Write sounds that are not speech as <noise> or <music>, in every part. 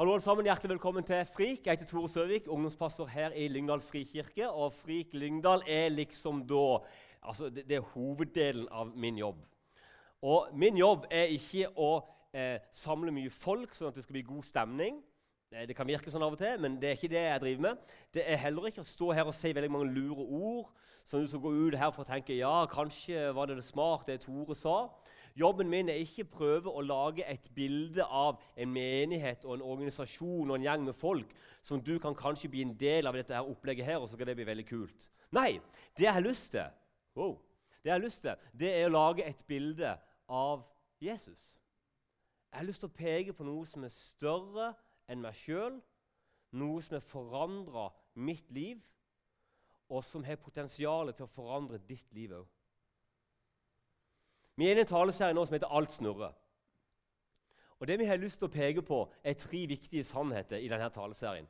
Hallo alle sammen, Hjertelig velkommen til FRIK. Jeg heter Tore Søvik, ungdomspastor her i Lyngdal frikirke. Og FRIK Lyngdal er liksom da altså det, det, er hoveddelen av min jobb. Og min jobb er ikke å eh, samle mye folk sånn at det skal bli god stemning. Eh, det kan virke sånn av og til, men det er ikke det jeg driver med. Det er heller ikke å stå her og si veldig mange lure ord, sånn at du skal gå ut her for å tenke ja, kanskje var det det smart det Tore sa. Jobben min er ikke prøve å lage et bilde av en menighet og en organisasjon og en gjeng med folk som du kan kanskje bli en del av dette her opplegget her, og så skal det bli veldig kult. Nei, det jeg har lyst til, wow, det jeg har lyst til, det er å lage et bilde av Jesus. Jeg har lyst til å peke på noe som er større enn meg sjøl, noe som har forandra mitt liv, og som har potensial til å forandre ditt liv òg. Vi er i en taleserie nå som heter 'Alt snurrer'. Og Det vi har lyst til å peke på, er tre viktige sannheter i denne taleserien.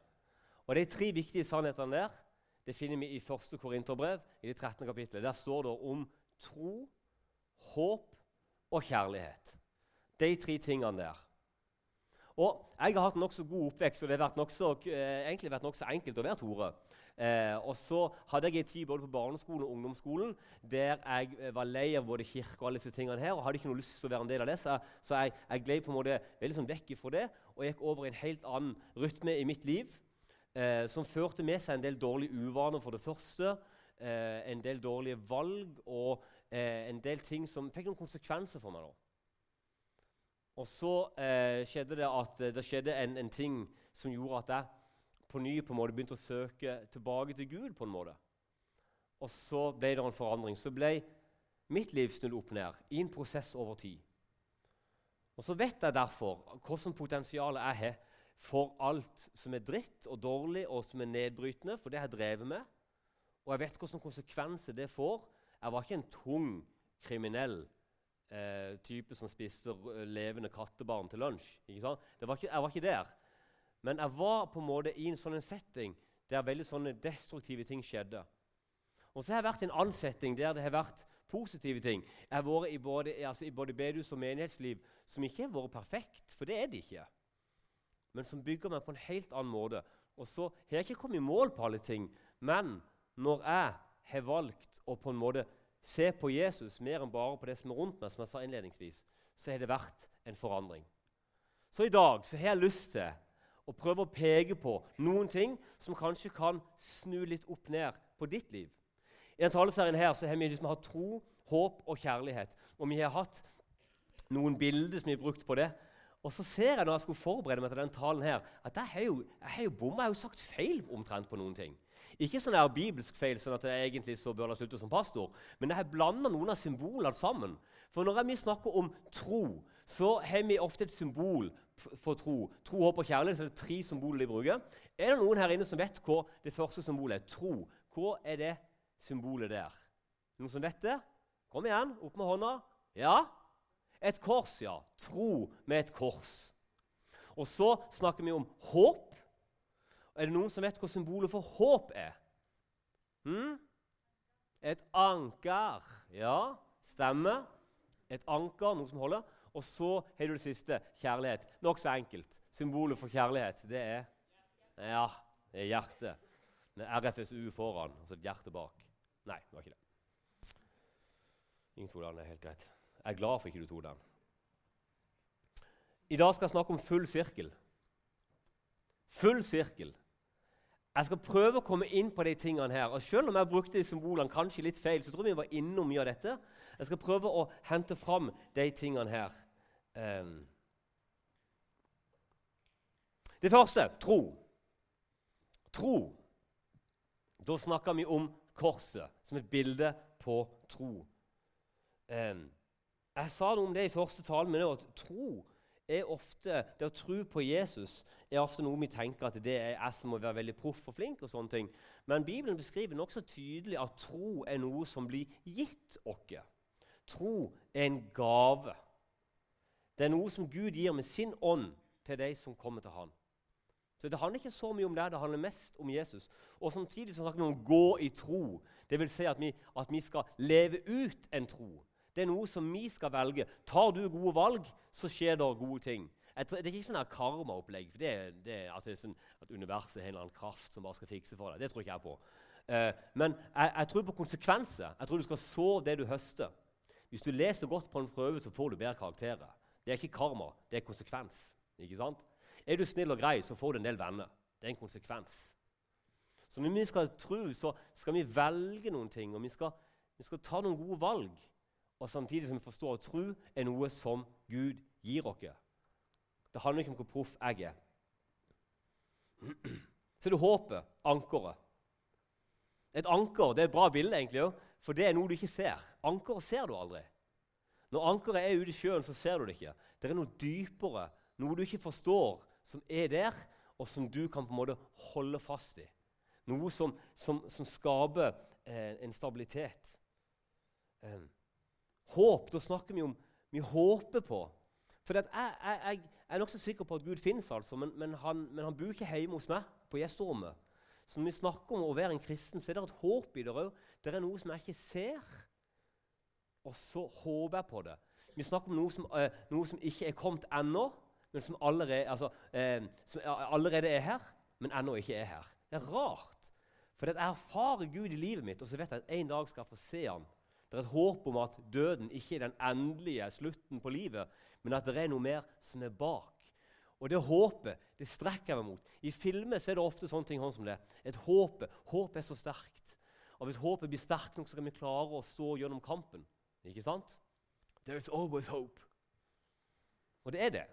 Og De tre viktige sannhetene der det finner vi i 1. Korinterbrev, i det 13. kapittelet. Der står det om tro, håp og kjærlighet. De tre tingene der. Og Jeg har hatt nokså god oppvekst, og det har vært nokså, eh, egentlig enkelt å være Tore. Eh, og så hadde jeg en tid både på barneskolen og ungdomsskolen der jeg eh, var lei av både kirke og alle disse tingene her, og hadde ikke noe lyst til å være en del av det, så, så jeg, jeg gled på en måte veldig sånn vekk fra det og gikk over i en helt annen rytme i mitt liv, eh, som førte med seg en del dårlige uvaner, for det første. Eh, en del dårlige valg og eh, en del ting som fikk noen konsekvenser for meg. da. Og så eh, skjedde det at det skjedde en, en ting som gjorde at jeg på ny på en måte begynte å søke tilbake til Gud. på en måte. Og så ble det en forandring. Så ble mitt liv snudd opp ned i en prosess over tid. Og så vet jeg derfor hvilket potensial jeg har for alt som er dritt og dårlig og som er nedbrytende, for det har jeg drevet med. Og jeg vet hvilke konsekvenser det får. Jeg var ikke en tung kriminell eh, type som spiste levende kattebarn til lunsj. Var ikke, jeg var ikke der. Men jeg var på en måte i en sånn setting der veldig sånne destruktive ting skjedde. Og så har jeg vært i en annen setting der det har vært positive ting. Jeg har vært i både, altså i både bedehus og menighetsliv som ikke har vært perfekt, for det er det ikke. Men som bygger meg på en helt annen måte. Og så har jeg ikke kommet i mål på alle ting, men når jeg har valgt å på en måte se på Jesus mer enn bare på det som er rundt meg, som jeg sa innledningsvis, så har det vært en forandring. Så i dag så har jeg lyst til og prøve å peke på noen ting som kanskje kan snu litt opp ned på ditt liv. I denne taleserien her så har vi liksom hatt tro, håp og kjærlighet. Og vi har hatt noen bilder som vi har brukt på det. Og så ser jeg når jeg skulle forberede meg til denne talen her, at jeg har jo, jeg har jo bomma. Jeg har jo sagt feil omtrent på noen ting. Ikke sånn her bibelsk feil, sånn at jeg egentlig så bør slutte som pastor, men jeg har blanda noen av symbolene sammen. For når vi snakker om tro, så har vi ofte et symbol for tro. Tro, håp og kjærlighet så er det tre symboler de bruker. Er det noen her inne som vet hva det første symbolet er? Tro. Hva er det symbolet der? Noen som vet det? Kom igjen, opp med hånda. Ja? Et kors, ja. Tro med et kors. Og så snakker vi om håp. Er det noen som vet hva symbolet for håp er? Hmm? Et anker. Ja, stemmer. Et anker, noe som holder. Og så har du det siste kjærlighet. Nokså enkelt. Symbolet for kjærlighet, det er Ja, det er hjertet. Med RFSU foran og så et hjerte bak. Nei, det var ikke det. Ingen tok den. det er helt greit. Jeg er glad for ikke du tok den. I dag skal jeg snakke om full sirkel. Full sirkel. Jeg skal prøve å komme inn på de tingene her. Og Selv om jeg brukte de symbolene kanskje litt feil, så tror jeg vi var innom mye av dette. Jeg skal prøve å hente fram de tingene her. Um. Det første tro. Tro. Da snakker vi om korset som et bilde på tro. Um. Jeg sa noe om det i første talen, det at tro er ofte, det å tro på Jesus er ofte noe vi tenker at det er jeg som må være veldig proff og flink. og sånne ting. Men Bibelen beskriver nokså tydelig at tro er noe som blir gitt oss. Tro er en gave. Det er noe som Gud gir med sin ånd til de som kommer til ham. Så Det handler ikke så mye om det, det handler mest om Jesus. Og Samtidig så snakker vi om å gå i tro. Det vil si at vi, at vi skal leve ut en tro. Det er noe som vi skal velge. Tar du gode valg, så skjer det gode ting. Det er ikke sånn karmaopplegg. det, det, at, det er sånn At universet har en eller annen kraft som bare skal fikse for deg. Det tror ikke jeg på. Uh, men jeg, jeg, tror på konsekvenser. Jeg tror du skal så det du høster. Hvis du leser godt på en prøve, så får du bedre karakterer. Det er ikke karma, det er konsekvens. Ikke sant? Er du snill og grei, så får du en del venner. Det er en konsekvens. Så når vi skal tro, så skal vi velge noen ting, og vi skal, vi skal ta noen gode valg. Og samtidig som vi forstår og tro er noe som Gud gir oss. Det handler ikke om hvor proff jeg er. Så er det håpet, ankeret. Et anker det er et bra bilde, egentlig, for det er noe du ikke ser. Ankeret ser du aldri. Når ankeret er ute i sjøen, så ser du det ikke. Det er noe dypere, noe du ikke forstår, som er der, og som du kan på en måte holde fast i. Noe som, som, som skaper eh, en stabilitet. Eh, håp, da snakker vi om Vi håper på. For jeg, jeg, jeg, er nokså sikker på at Gud fins, altså, men, men, han, men han bor ikke hjemme hos meg på gjesterommet. Så når vi snakker om å være en kristen, så er det et håp i det òg. Det er noe som jeg ikke ser, og så håper jeg på det. Vi snakker om noe som, eh, noe som ikke er kommet ennå, men som allerede, altså, eh, som allerede er her, men ennå ikke er her. Det er rart. For jeg erfarer Gud i livet mitt, og så vet jeg at en dag skal jeg få se ham. Det er et håp om at døden ikke er den endelige slutten på livet, men at det er noe mer som er bak. Og det håpet det strekker jeg meg mot. I filmer er det ofte sånne ting som det. Et håp. Håp er så sterkt. Og Hvis håpet blir sterkt nok, så kan vi klare å stå gjennom kampen. Ikke sant? There's always hope. Og det er det.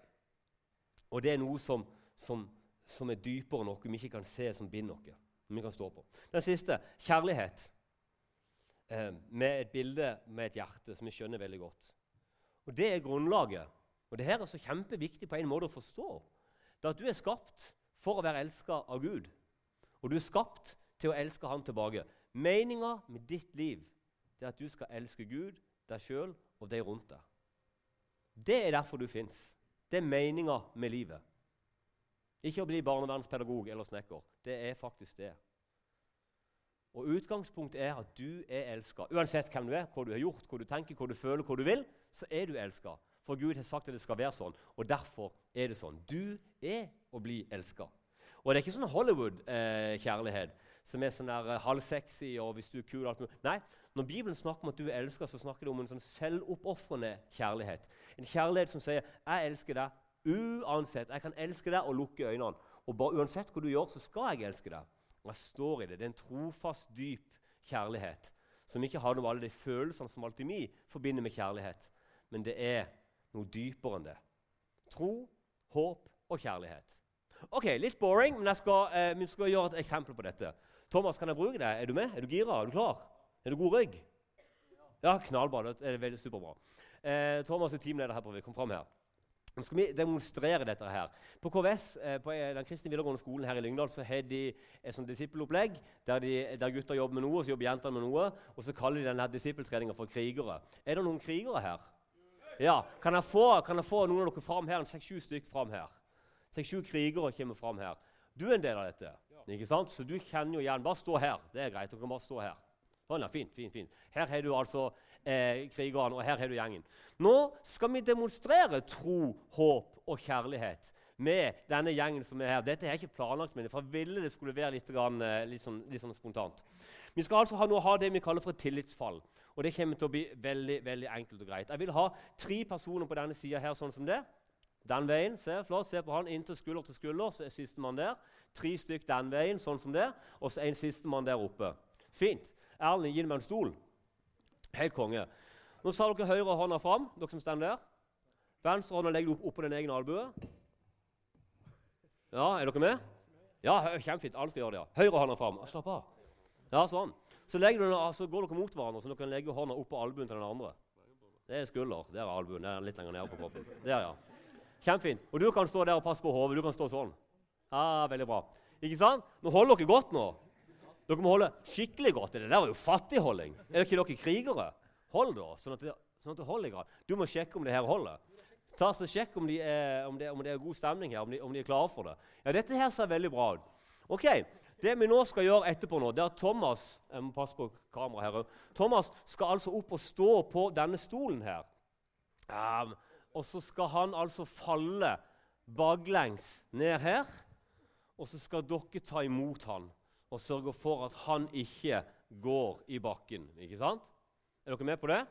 Og det er noe som, som, som er dypere enn noe vi ikke kan se, som binder noe. på. Den siste kjærlighet. Eh, med et bilde med et hjerte som vi skjønner veldig godt. Og Det er grunnlaget og det her er så kjempeviktig på en måte å forstå. Det at du er skapt for å være elska av Gud. Og du er skapt til å elske Han tilbake. Meninga med ditt liv det er at du skal elske Gud, deg sjøl og de rundt deg. Det er derfor du fins. Det er meninga med livet. Ikke å bli barnevernspedagog eller snekker. Det er faktisk det. Og Utgangspunktet er at du er elska. Uansett hvem du er, hva du har gjort, hva du tenker, hva du føler, hva du vil, så er du elska. For Gud har sagt at det skal være sånn, og derfor er det sånn. Du er å bli elska. Og det er ikke sånn Hollywood-kjærlighet eh, som er sånn der, eh, halvsexy og hvis du er kul og alt mulig. Nei, når Bibelen snakker om at du er elska, så snakker det om en sånn selvoppofrende kjærlighet. En kjærlighet som sier 'Jeg elsker deg uansett'. Jeg kan elske deg og lukke øynene. Og bare uansett hva du gjør, så skal jeg elske deg. Jeg står i det. Det er en trofast, dyp kjærlighet som ikke har noe av alle de følelsene som alltid vi forbinder med kjærlighet. Men det er noe dypere enn det. Tro, håp og kjærlighet. Ok, Litt boring, men skal, eh, vi skal gjøre et eksempel på dette. Thomas, kan jeg bruke deg? Er du med? Er du gira? Er du klar? Er du god rygg? Ja, knallbra. Det er veldig superbra. Eh, Thomas er teamleder her. på vi kom frem her. Nå skal vi demonstrere dette her. På KVS, eh, på den kristne videregående skolen her i Lyngdal, så har de et sånt disippelopplegg der, de, der gutter jobber med noe, og så jobber jentene med noe. Og så kaller de denne disippeltreninga for krigere. Er det noen krigere her? Ja, Kan jeg få, kan jeg få noen av dere fram her? Seks-sju stykker fram her. Seks-sju krigere kommer fram her. Du er en del av dette. Ja. ikke sant? Så du kjenner jo igjen. Bare stå her. Det er greit. Dere kan bare stå her. Sånn, ja, fint, fint, fint. Her har du altså eh, krigerne, og her har du gjengen. Nå skal vi demonstrere tro, håp og kjærlighet med denne gjengen som er her. Dette er ikke planlagt, men jeg ville det skulle være litt, grann, eh, litt, sånn, litt sånn spontant. Vi skal altså ha, nå ha det vi kaller for et tillitsfall. Og det kommer til å bli veldig veldig enkelt og greit. Jeg vil ha tre personer på denne sida her, sånn som det. Den veien. Se, flott, se på han inntil skulder til skulder. så er sistemann der. Tre stykk den veien, sånn som det. Og så en sistemann der oppe. Fint. Erlend, gi meg en stol. Helt konge. Nå tar dere høyre hånda fram, dere som står der. Venstre hånda legger du opp oppå din egen albue. Ja, er dere med? Ja, Kjempefint. Alle skal gjøre det. ja. Høyre hånda fram. Slapp av. Ja, sånn. Så, du, så, går dere mot hverandre, så dere kan legge hånda oppå albuen til den andre. Det er skulder. Der er albuen. Det er litt lenger nede på kroppen. Der, ja. Kjempefint. Og du kan stå der og passe på hodet. Du kan stå sånn. Ja, Veldig bra. Ikke sant? Nå holder dere godt nå. Dere må holde skikkelig godt. Det der er jo fattigholding. Er det ikke dere krigere? Hold da, sånn at det, sånn at det holder. Du må sjekke om det her holder. Ta så Sjekk om, de er, om, det, om det er god stemning her, om de, om de er klare for det. Ja, Dette her ser veldig bra ut. Ok, det vi nå skal gjøre etterpå, nå, det er at Thomas jeg må passe på kamera her, Thomas skal altså opp og stå på denne stolen her. Um, og så skal han altså falle baklengs ned her. Og så skal dere ta imot han og sørger for at han ikke går i bakken. Ikke sant? Er dere med på det?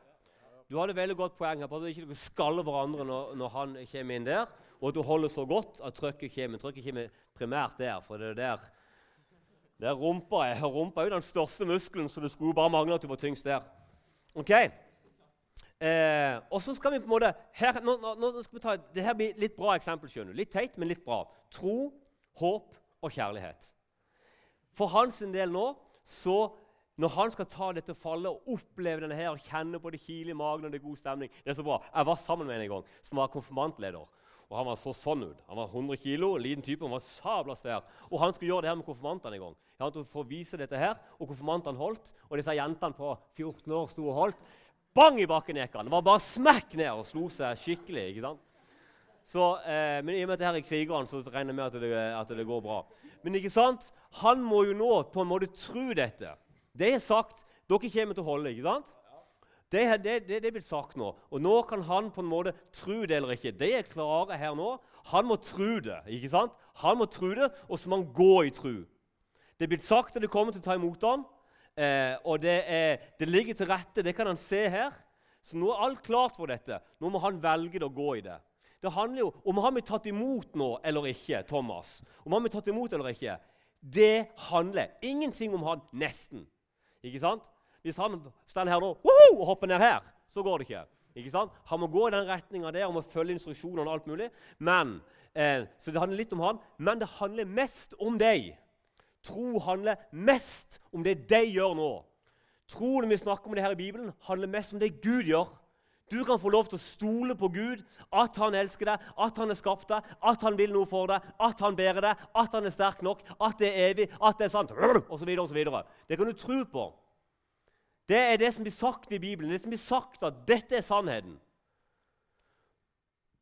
Du hadde veldig godt poeng her på at dere ikke skaller hverandre når, når, han kommer inn der, og at du holder så godt at trykket kommer. Trykket kommer primært der, for det er der, der rumpa er. Rumpa er jo den største muskelen, så det skulle bare mangle at du var tyngst der. Ok? Eh, og så skal vi på en måte her, nå, nå skal vi ta, det her blir litt bra eksempel. skjønner du. Litt teit, men litt bra. Tro, håp og kjærlighet. For hans del nå så når han skal ta dette fallet og oppleve denne her, og kjenne på det kile i magen og det er god stemning Det er så bra. Jeg var sammen med en en gang som var konfirmantleder. og Han var så sånn ut. Han var 100 kilo, liten type, han var sabla svær. Og han skulle gjøre det her med konfirmantene en gang. Han For å vise dette her, og konfirmantene holdt, og disse jentene på 14 år sto og holdt. Bang i bakken gikk han. Det var bare smekk ned og slo seg skikkelig. ikke sant? Så, eh, men i og med at her er krigeren, så regner jeg med at det, at det går bra. Men ikke sant? han må jo nå på en måte tro dette. Det er sagt. Dere kommer til å holde, ikke sant? Det, det, det, det blitt sagt nå. Og nå kan han på en måte tro det eller ikke. Det er klare her nå. Han må tro det. ikke sant? Han må tro det, og så må han gå i tro. Det er blitt sagt at det kommer til å ta imot ham, eh, og det, er, det, ligger til rette. Det kan han se her. Så nå er alt klart for dette. Nå må han velge det å gå i det. Det handler jo om han blir tatt imot nå eller ikke. Thomas. Om han blir tatt imot eller ikke. Det handler ingenting om han nesten. Ikke sant? Hvis han står her nå og hopper ned her, så går det ikke. Ikke sant? Han må gå i den retninga der, han må følge instruksjonene og alt mulig. Men, eh, så det handler litt om han, men det handler mest om deg. Tro handler mest om det de gjør nå. Tro når vi snakker om det her i Bibelen, handler mest om det Gud gjør. Du kan få lov til å stole på Gud, at han elsker deg, at han har skapt deg, at han vil noe for deg, at han bærer deg, at han er sterk nok, at det er evig, at det er sant, osv. osv. Det kan du tro på. Det er det som blir sagt i Bibelen. Det som blir sagt at dette er sannheten.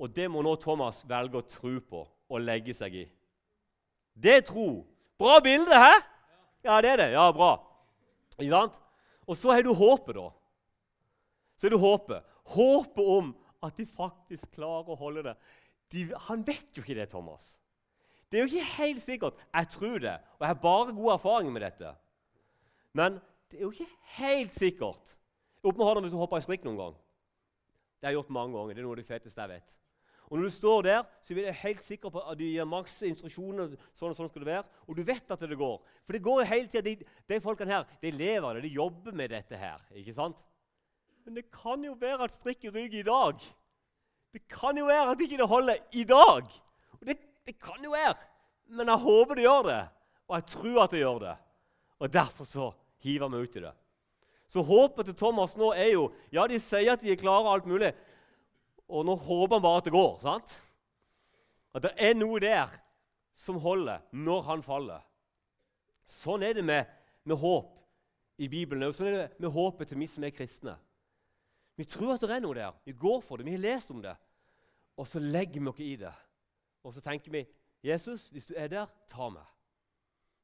Og det må nå Thomas velge å tro på og legge seg i. Det er tro. Bra bilde, hæ? Ja, det er det. Ja, bra. Ikke sant? Og så har du håpet, da. Så er du håpet. Håpet om at de faktisk klarer å holde det. De, han vet jo ikke det, Thomas. Det er jo ikke helt sikkert. Jeg tror det, og jeg har bare gode erfaringer med dette. Men det er jo ikke helt sikkert. Opp med hånda hvis du hopper i strikk noen gang. Det har jeg gjort mange ganger. Det er noe av det feteste jeg vet. Og Når du står der, så er du helt sikker på at du gir maks instruksjoner. sånn og sånn skal det være, Og du vet at det går. For det går jo hele tida. De, de folkene her de lever det, de jobber med dette her. ikke sant? Men det kan jo være at strikken ryker i dag. Det kan jo være at ikke det holder i dag. Og det, det kan jo være. Men jeg håper det gjør det, og jeg tror at det gjør det. Og derfor så hiver vi ut i det. Så håpet til Thomas nå er jo Ja, de sier at de er klare, alt mulig, og nå håper han bare at det går. sant? At det er noe der som holder når han faller. Sånn er det med, med håp i Bibelen. Og sånn er det med håpet til vi som er kristne. Vi tror at det er noe der. Vi går for det. Vi har lest om det. Og så legger vi oss i det. Og så tenker vi Jesus, hvis du er der, ta meg.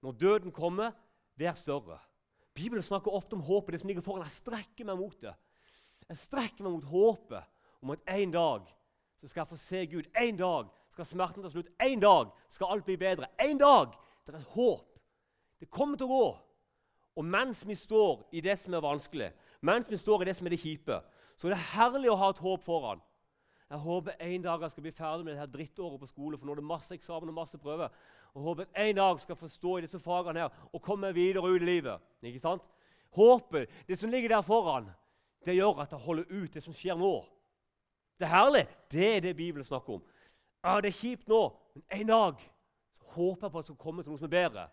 Når døden kommer, vær større. Bibelen snakker ofte om håpet, det som ligger foran. Jeg strekker meg mot det. Jeg strekker meg mot håpet om at en dag så skal jeg få se Gud. En dag skal smerten ta slutt. En dag skal alt bli bedre. En dag! Det er et håp. Det kommer til å gå. Og mens vi står i det som er vanskelig, mens vi står i det som er det kjipe, så det er herlig å ha et håp foran. Jeg håper en dag jeg skal bli ferdig med dette drittåret på skole, for nå er det masse eksamen og masse prøver. Og håper en dag skal forstå i disse fagene her og komme videre ut i livet. Ikke sant? Håpet, det som ligger der foran, det gjør at jeg holder ut det som skjer nå. Det er herlig. Det er det Bibelen snakker om. Ja, Det er kjipt nå, men en dag håper jeg på at det skal komme til noe som er bedre.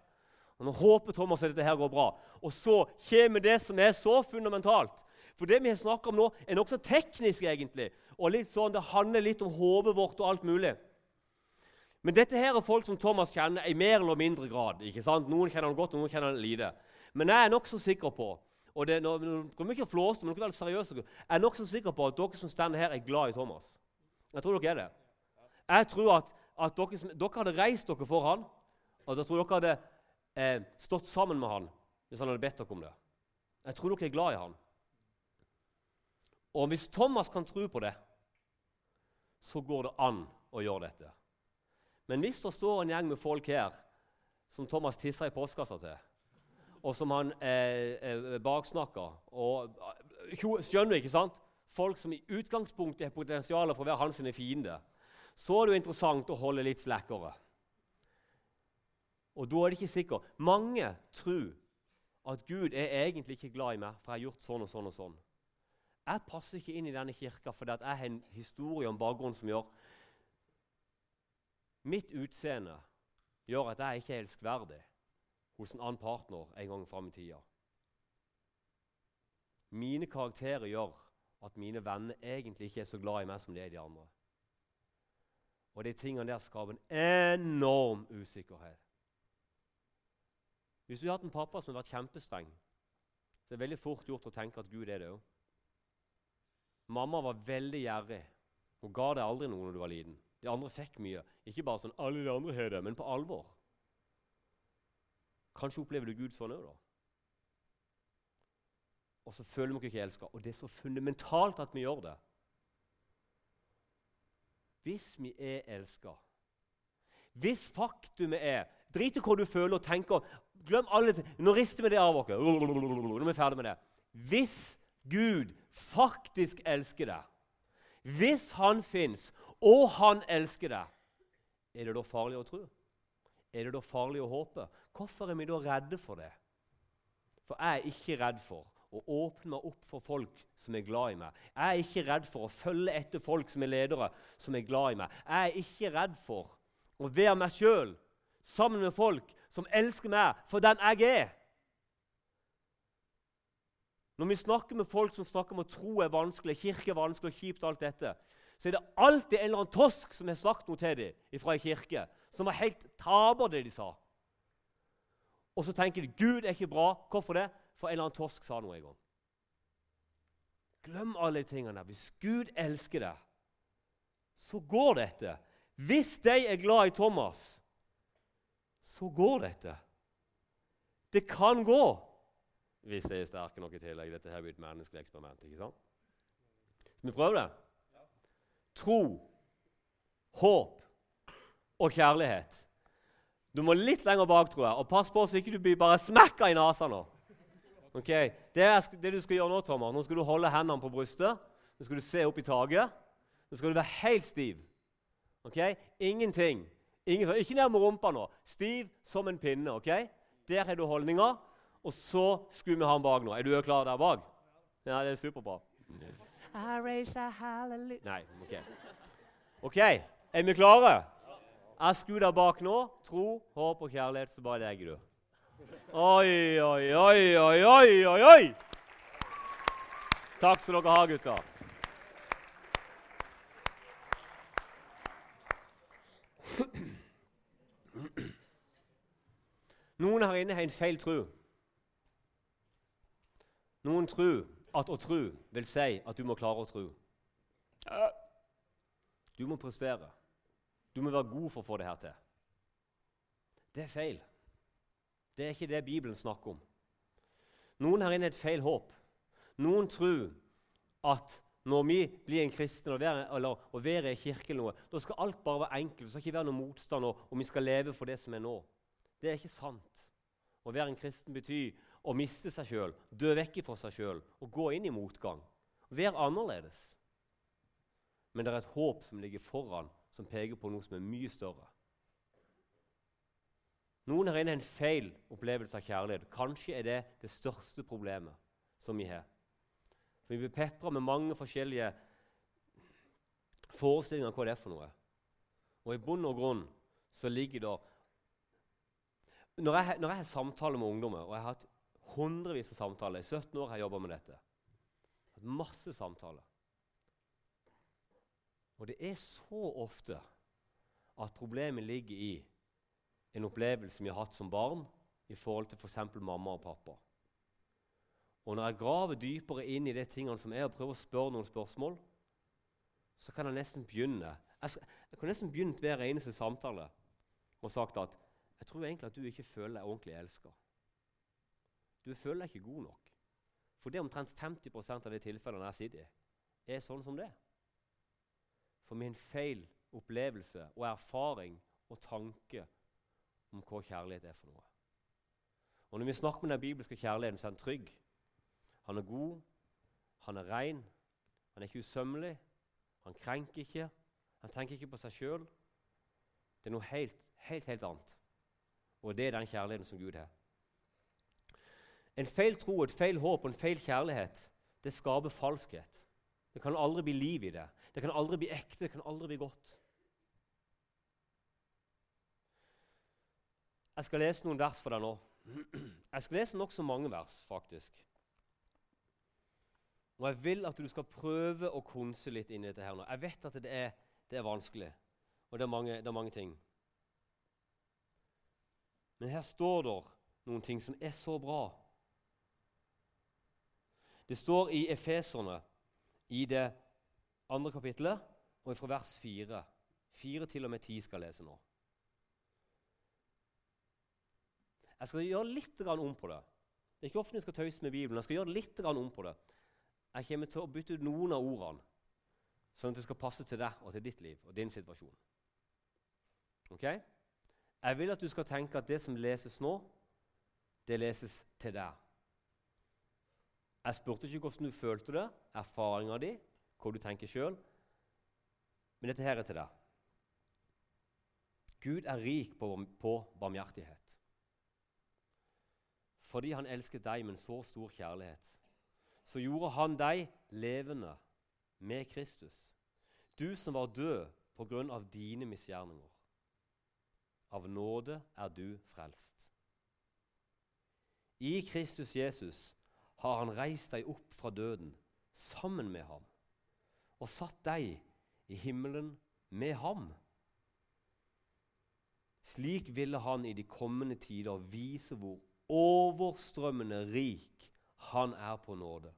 Og Nå håper Thomas at dette her går bra. Og så kommer det som er så fundamentalt. For det vi har snakket om nå, er nokså teknisk, egentlig. Og litt sånn, Det handler litt om hodet vårt og alt mulig. Men dette her er folk som Thomas kjenner i mer eller mindre grad. ikke sant? Noen kjenner han godt, noen kjenner han lite. Men jeg er nokså sikker på og det, nå, nå kommer ikke flåse, men dere er seriøse, jeg er nokså sikker på at dere som står her, er glad i Thomas. Jeg tror dere er det. Jeg tror at, at dere, dere, hadde reist dere for han, og jeg tror dere hadde eh, stått sammen med han hvis han hadde bedt dere om det. Jeg tror dere er glad i han. Og hvis Thomas kan tro på det, så går det an å gjøre dette. Men hvis det står en gjeng med folk her som Thomas tisser i postkassa til, og som han eh, eh, baksnakker og, Skjønner du, ikke sant? Folk som i utgangspunktet har potensial for å være hans fiende. Så er det jo interessant å holde litt slakkere. Og da er det ikke sikkert. Mange tror at Gud er egentlig ikke glad i meg, for jeg har gjort sånn og sånn og sånn. Jeg passer ikke inn i denne kirka fordi jeg har en historie om bakgrunnen som gjør Mitt utseende gjør at jeg ikke er elskverdig hos en annen partner en gang fram i tida. Mine karakterer gjør at mine venner egentlig ikke er så glad i meg som de er de andre. Og de tingene der skaper en enorm usikkerhet. Hvis du har hatt en pappa som har vært kjempestreng, så er det veldig fort gjort å tenke at Gud er det òg. Mamma var veldig gjerrig. Hun ga deg aldri noe når du var liten. De andre fikk mye. Ikke bare sånn 'alle de andre har det', men på alvor. Kanskje opplever du Gud sånn òg, da. Og så føler vi oss ikke elska. Og det er så fundamentalt at vi gjør det. Hvis vi er elska Hvis faktumet er Drit i hva du føler og tenker. Glem alle ting. Nå rister vi det av oss. Nå er vi ferdig med det. Hvis Gud faktisk elsker deg, hvis Han fins, og Han elsker deg, er det da farlig å tro? Er det da farlig å håpe? Hvorfor er vi da redde for det? For jeg er ikke redd for å åpne meg opp for folk som er glad i meg. Jeg er ikke redd for å følge etter folk som er ledere, som er glad i meg. Jeg er ikke redd for å være meg sjøl sammen med folk som elsker meg for den jeg er. Når vi snakker med folk som snakker om at tro er vanskelig, kirke er vanskelig og kjipt, alt dette, så er det alltid en eller annen tosk som har sagt noe til dem fra ei kirke, som var helt taper det de sa. Og så tenker de Gud er ikke bra. Hvorfor det? For en eller annen tosk sa noe en gang. Glem alle de tingene. Hvis Gud elsker deg, så går dette. Hvis de er glad i Thomas, så går dette. Det kan gå. Hvis jeg er sterke nok i tillegg. Dette her blir et menneskelig eksperiment. ikke sant? Skal vi prøve det? Tro, håp og kjærlighet. Du må litt lenger bak, tror jeg. Og pass på så ikke du blir bare smekka i nesa nå. Ok, det, er, det du skal gjøre Nå Thomas, nå skal du holde hendene på brystet. Nå skal du se opp i taket. Nå skal du være helt stiv. Ok? Ingenting. Ingen, ikke ned med rumpa nå. Stiv som en pinne. ok? Der har du holdninga. Og så skulle vi ha han bak nå. Er du klar der bak? Ja, det er superbra. Nei, OK. Ok, Er vi klare? Jeg skrur der bak nå. Tro, håp og kjærlighet, så bare legger du. Oi, oi, oi, oi, oi, oi! oi! Takk skal dere ha, gutter. Noen her inne har en feil tro. Noen tror at å tro vil si at du må klare å tro. Du må prestere. Du må være god for å få det her til. Det er feil. Det er ikke det Bibelen snakker om. Noen her inne har et feil håp. Noen tror at når vi blir en kristen og være, eller, og være i kirke, eller noe, da skal alt bare være enkelt. Det skal ikke være noen motstand, og, vi skal leve for det som er nå. Det er ikke sant. Å være en kristen betyr å miste seg sjøl, dø vekk fra seg sjøl og gå inn i motgang. Være annerledes. Men det er et håp som ligger foran, som peker på noe som er mye større. Noen her inne har en feil opplevelse av kjærlighet. Kanskje er det det største problemet som vi har. For Vi blir pepra med mange forskjellige forestillinger om hva det er for noe. Og i bunn og grunn så ligger det Når jeg, når jeg har samtaler med ungdommer, og jeg har hatt hundrevis av samtaler I 17 år har jeg jobba med dette. Hatt masse samtaler. Og det er så ofte at problemet ligger i en opplevelse vi har hatt som barn i forhold til f.eks. For mamma og pappa. Og Når jeg graver dypere inn i de tingene som er, og prøver å spørre noen spørsmål, så kan jeg nesten begynne Jeg, skal, jeg kunne nesten begynt hver eneste samtale og sagt at jeg tror egentlig at du ikke føler deg ordentlig elska. Du føler deg ikke god nok. For det er omtrent 50 av de tilfellene jeg sitter i, er sånn som det. For min feil opplevelse og erfaring og tanke om hva kjærlighet er for noe. Og Når vi snakker om den bibelske kjærligheten, så er han trygg. Han er god, han er ren, han er ikke usømmelig, han krenker ikke, han tenker ikke på seg sjøl. Det er noe helt, helt, helt annet. Og det er den kjærligheten som Gud har. En feil tro, et feil håp og en feil kjærlighet det skaper falskhet. Det kan aldri bli liv i det. Det kan aldri bli ekte, det kan aldri bli godt. Jeg skal lese noen vers for deg nå. Jeg skal lese nokså mange vers, faktisk. Og jeg vil at du skal prøve å konse litt inn i dette her nå. Jeg vet at det er, det er vanskelig, og det er, mange, det er mange ting. Men her står det noen ting som er så bra. Det står i Efeserne, i det andre kapittelet, og fra vers 4. 4 til og med 10 skal jeg lese nå. Jeg skal gjøre litt om på det. Det er ikke ofte jeg skal tøyse med Bibelen. Jeg skal gjøre litt om på det. Jeg kommer til å bytte ut noen av ordene, sånn at det skal passe til deg og til ditt liv og din situasjon. Ok? Jeg vil at du skal tenke at det som leses nå, det leses til deg. Jeg spurte ikke hvordan du følte det, erfaringa di, hva du tenker sjøl. Men dette her er til deg. Gud er rik på, på barmhjertighet fordi han elsket deg med en så stor kjærlighet. Så gjorde han deg levende med Kristus, du som var død på grunn av dine misgjerninger. Av nåde er du frelst. I Kristus Jesus har han reist deg opp fra døden sammen med ham og satt deg i himmelen med ham. Slik ville han i de kommende tider vise hvor overstrømmende rik han er på nåde,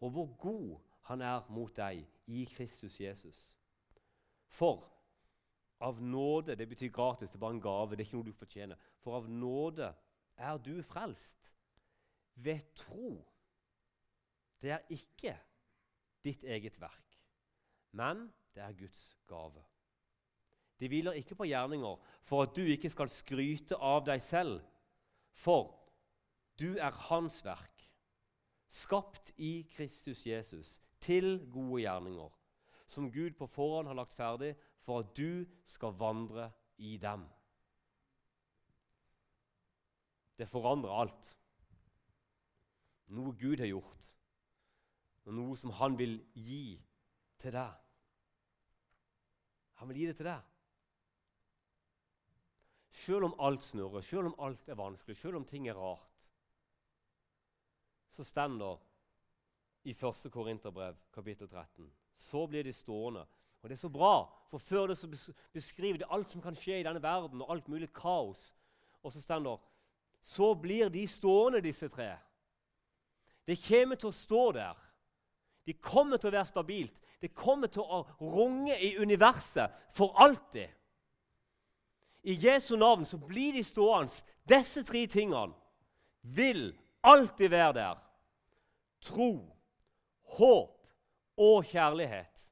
og hvor god han er mot deg i Kristus Jesus. For av nåde Det betyr gratis, det er bare en gave. det er ikke noe du fortjener. For av nåde er du frelst ved tro. Det er ikke ditt eget verk, men det er Guds gave. Det hviler ikke på gjerninger for at du ikke skal skryte av deg selv, for du er Hans verk, skapt i Kristus Jesus til gode gjerninger, som Gud på forhånd har lagt ferdig for at du skal vandre i dem. Det forandrer alt. Noe Gud har gjort, og noe som Han vil gi til deg. Han vil gi det til deg. Selv om alt snurrer, selv om alt er vanskelig, selv om ting er rart, så stender i 1. Korinterbrev, kapittel 13. Så blir de stående. Og det er så bra, for før det så beskriver de alt som kan skje i denne verden, og alt mulig kaos. Og så stender så blir de stående, disse tre. Det kommer til å stå der. De kommer til å være stabilt. Det kommer til å runge i universet for alltid. I Jesu navn så blir de stående. Disse tre tingene vil alltid være der. Tro, håp og kjærlighet.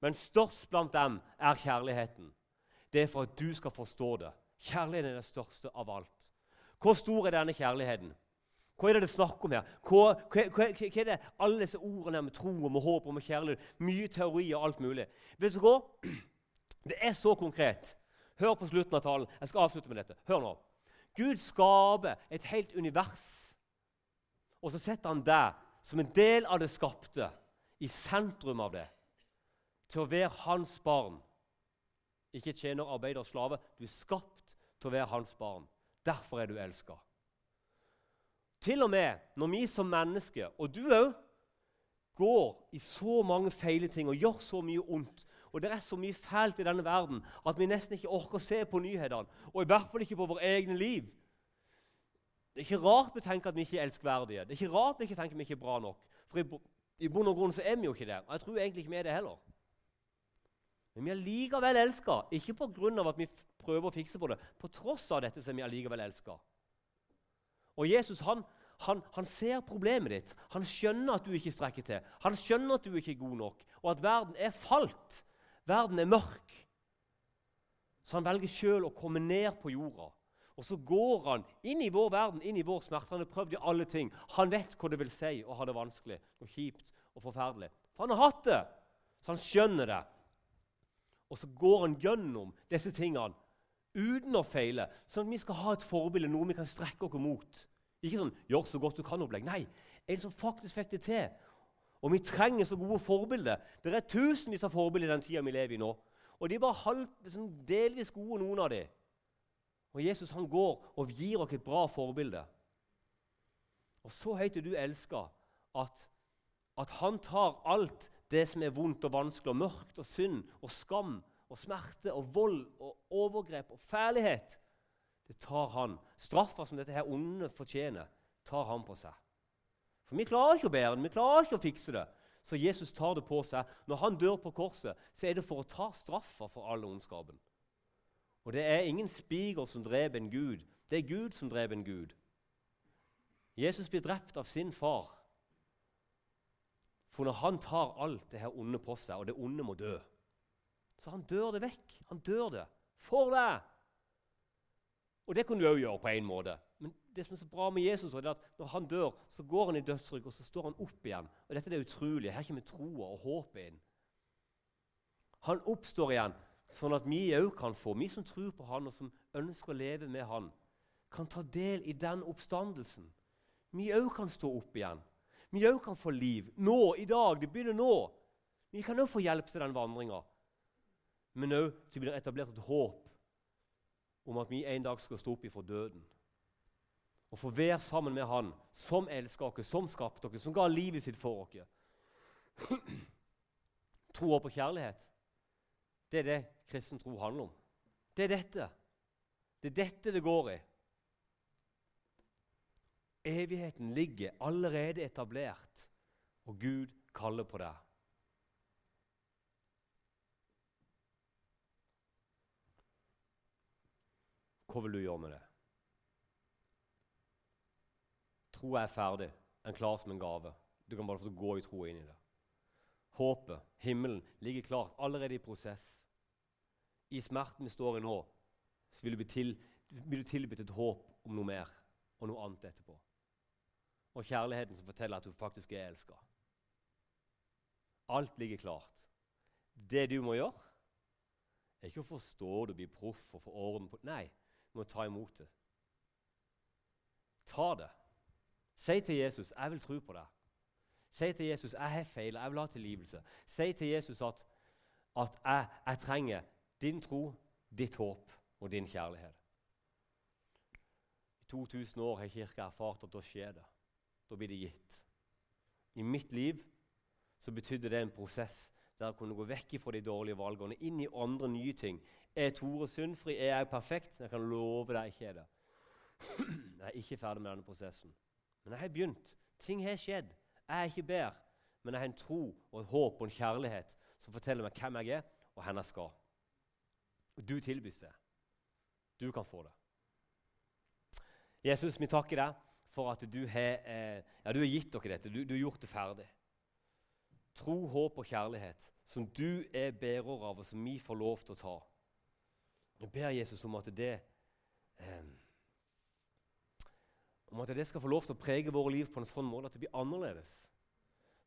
Men størst blant dem er kjærligheten. Det er for at du skal forstå det. Kjærligheten er det største av alt. Hvor stor er denne kjærligheten? Hva er det det snakker om her? Hva, hva, hva, hva er det alle disse ordene med tro og med håp og med kjærlighet? Mye teori og alt mulig. Vet du hva? <clears throat> Det er så konkret. Hør på slutten av talen. Jeg skal avslutte med dette. Hør nå. Gud skaper et helt univers, og så setter han deg som en del av det skapte, i sentrum av det, til å være hans barn. Ikke tjener, arbeider, slave. Du er skapt til å være hans barn. Derfor er du elska. Til og med når vi som mennesker, og du òg, går i så mange feile ting og gjør så mye ondt og det er så mye fælt i denne verden at vi nesten ikke orker å se på nyhetene. Og i hvert fall ikke på våre egne liv. Det er ikke rart vi tenker at vi ikke er elskverdige. Det er ikke rart vi ikke tenker at vi ikke er bra nok. For i, i bunn og grunn så er vi jo ikke det. Og jeg tror egentlig ikke vi er det heller. Men vi er likevel elska, ikke pga. at vi prøver å fikse på det. På tross av dette så er vi allikevel elska. Og Jesus han, han, han, ser problemet ditt. Han skjønner at du ikke strekker til. Han skjønner at du ikke er god nok, og at verden er falt. Verden er mørk. Så han velger sjøl å komme ned på jorda. Og så går han inn i vår verden, inn i vår smerte. Han har prøvd i alle ting. Han vet hva det vil si å ha det vanskelig og kjipt og forferdelig. For han har hatt det, så han skjønner det. Og så går han gjennom disse tingene uten å feile, sånn at vi skal ha et forbilde, noe vi kan strekke oss mot. Ikke sånn 'gjør så godt du kan'-opplegg. Nei, en som faktisk fikk det til. Og vi trenger så gode forbilder. Det er tusenvis av forbilder i den tida vi lever i nå. Og de er bare halv, sånn delvis gode, noen av dem. Og Jesus han går og gir oss et bra forbilde. Og så høyt er du elska at, at han tar alt det som er vondt og vanskelig og mørkt og synd og skam og smerte og vold og overgrep og fælighet. Det tar han. Straffa som dette her onde fortjener, tar han på seg. For vi klarer ikke å bære det, vi klarer ikke å fikse det. Så Jesus tar det på seg. Når han dør på korset, så er det for å ta straffa for all ondskapen. Og det er ingen spiger som dreper en gud. Det er Gud som dreper en gud. Jesus blir drept av sin far. For når han tar alt det her onde på seg, og det onde må dø Så han dør det vekk. Han dør det for deg. Og det kan du òg gjøre på en måte. Men det som er så bra med Jesus, er at når han dør, så går han i dødsrygg, og så står han opp igjen. Og dette er det utrolige. Her kommer troa og håpet inn. Han oppstår igjen Sånn at vi òg kan få, vi som tror på Han og som ønsker å leve med Han, kan ta del i den oppstandelsen. Vi òg kan stå opp igjen. Vi òg kan få liv. Nå, i dag. Det begynner nå. Vi kan òg få hjelp til den vandringa. Men òg til det blir etablert et håp om at vi en dag skal stå opp ifra døden. Og få være sammen med Han som elsker oss, som skapte oss, som ga livet sitt for oss. <clears throat> Tro på kjærlighet. Det er det kristen tro handler om. Det er dette. Det er dette det går i. Evigheten ligger allerede etablert, og Gud kaller på deg. Hva vil du gjøre med det? Troa er ferdig. Den er klar som en gave. Du kan bare få gå i tro inn i det. Håpet, himmelen, ligger klart allerede i prosess i smerten vi står i nå, så vil du bli, til, bli tilbudt et håp om noe mer og noe annet etterpå. Og kjærligheten som forteller at du faktisk er elska. Alt ligger klart. Det du må gjøre, er ikke å forstå det, bli proff og få orden på Nei, du må ta imot det. Ta det. Si til Jesus 'Jeg vil tro på deg'. Si til Jesus 'Jeg har feil, jeg vil ha tilgivelse'. Si til Jesus at, at jeg, jeg trenger din tro, ditt håp og din kjærlighet. I 2000 år har Kirka erfart at da skjer det. Da blir det gitt. I mitt liv så betydde det en prosess der jeg kunne gå vekk fra de dårlige valgene inn i andre nye ting. Er Tore syndfri? Er jeg perfekt? Jeg kan love deg ikke er det. Jeg er ikke ferdig med denne prosessen. Men jeg har begynt. Ting har skjedd. Jeg er ikke bedre, men jeg har en tro og et håp og en kjærlighet som forteller meg hvem jeg er, og hvor jeg skal. Du tilbys det. Du kan få det. Jesus, vi takker deg for at du har, eh, ja, du har gitt dere dette. Du, du, har gjort det ferdig. Tro, håp og kjærlighet, som du er bærer av, og som vi får lov til å ta. Jeg ber Jesus om at det eh, om at det skal få lov til å prege våre liv på en sånn måte at det blir annerledes.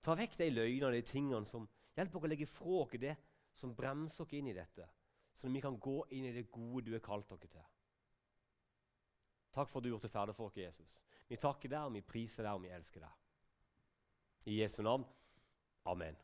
Ta vekk de løgnene de tingene som hjelper oss å legge fra oss det som bremser oss inn i dette sånn at vi kan gå inn i det gode du har kalt dere til. Takk for at du har gjort det ferdig for oss, Jesus. Vi takker deg, og vi priser deg, og vi elsker deg. I Jesu navn. Amen.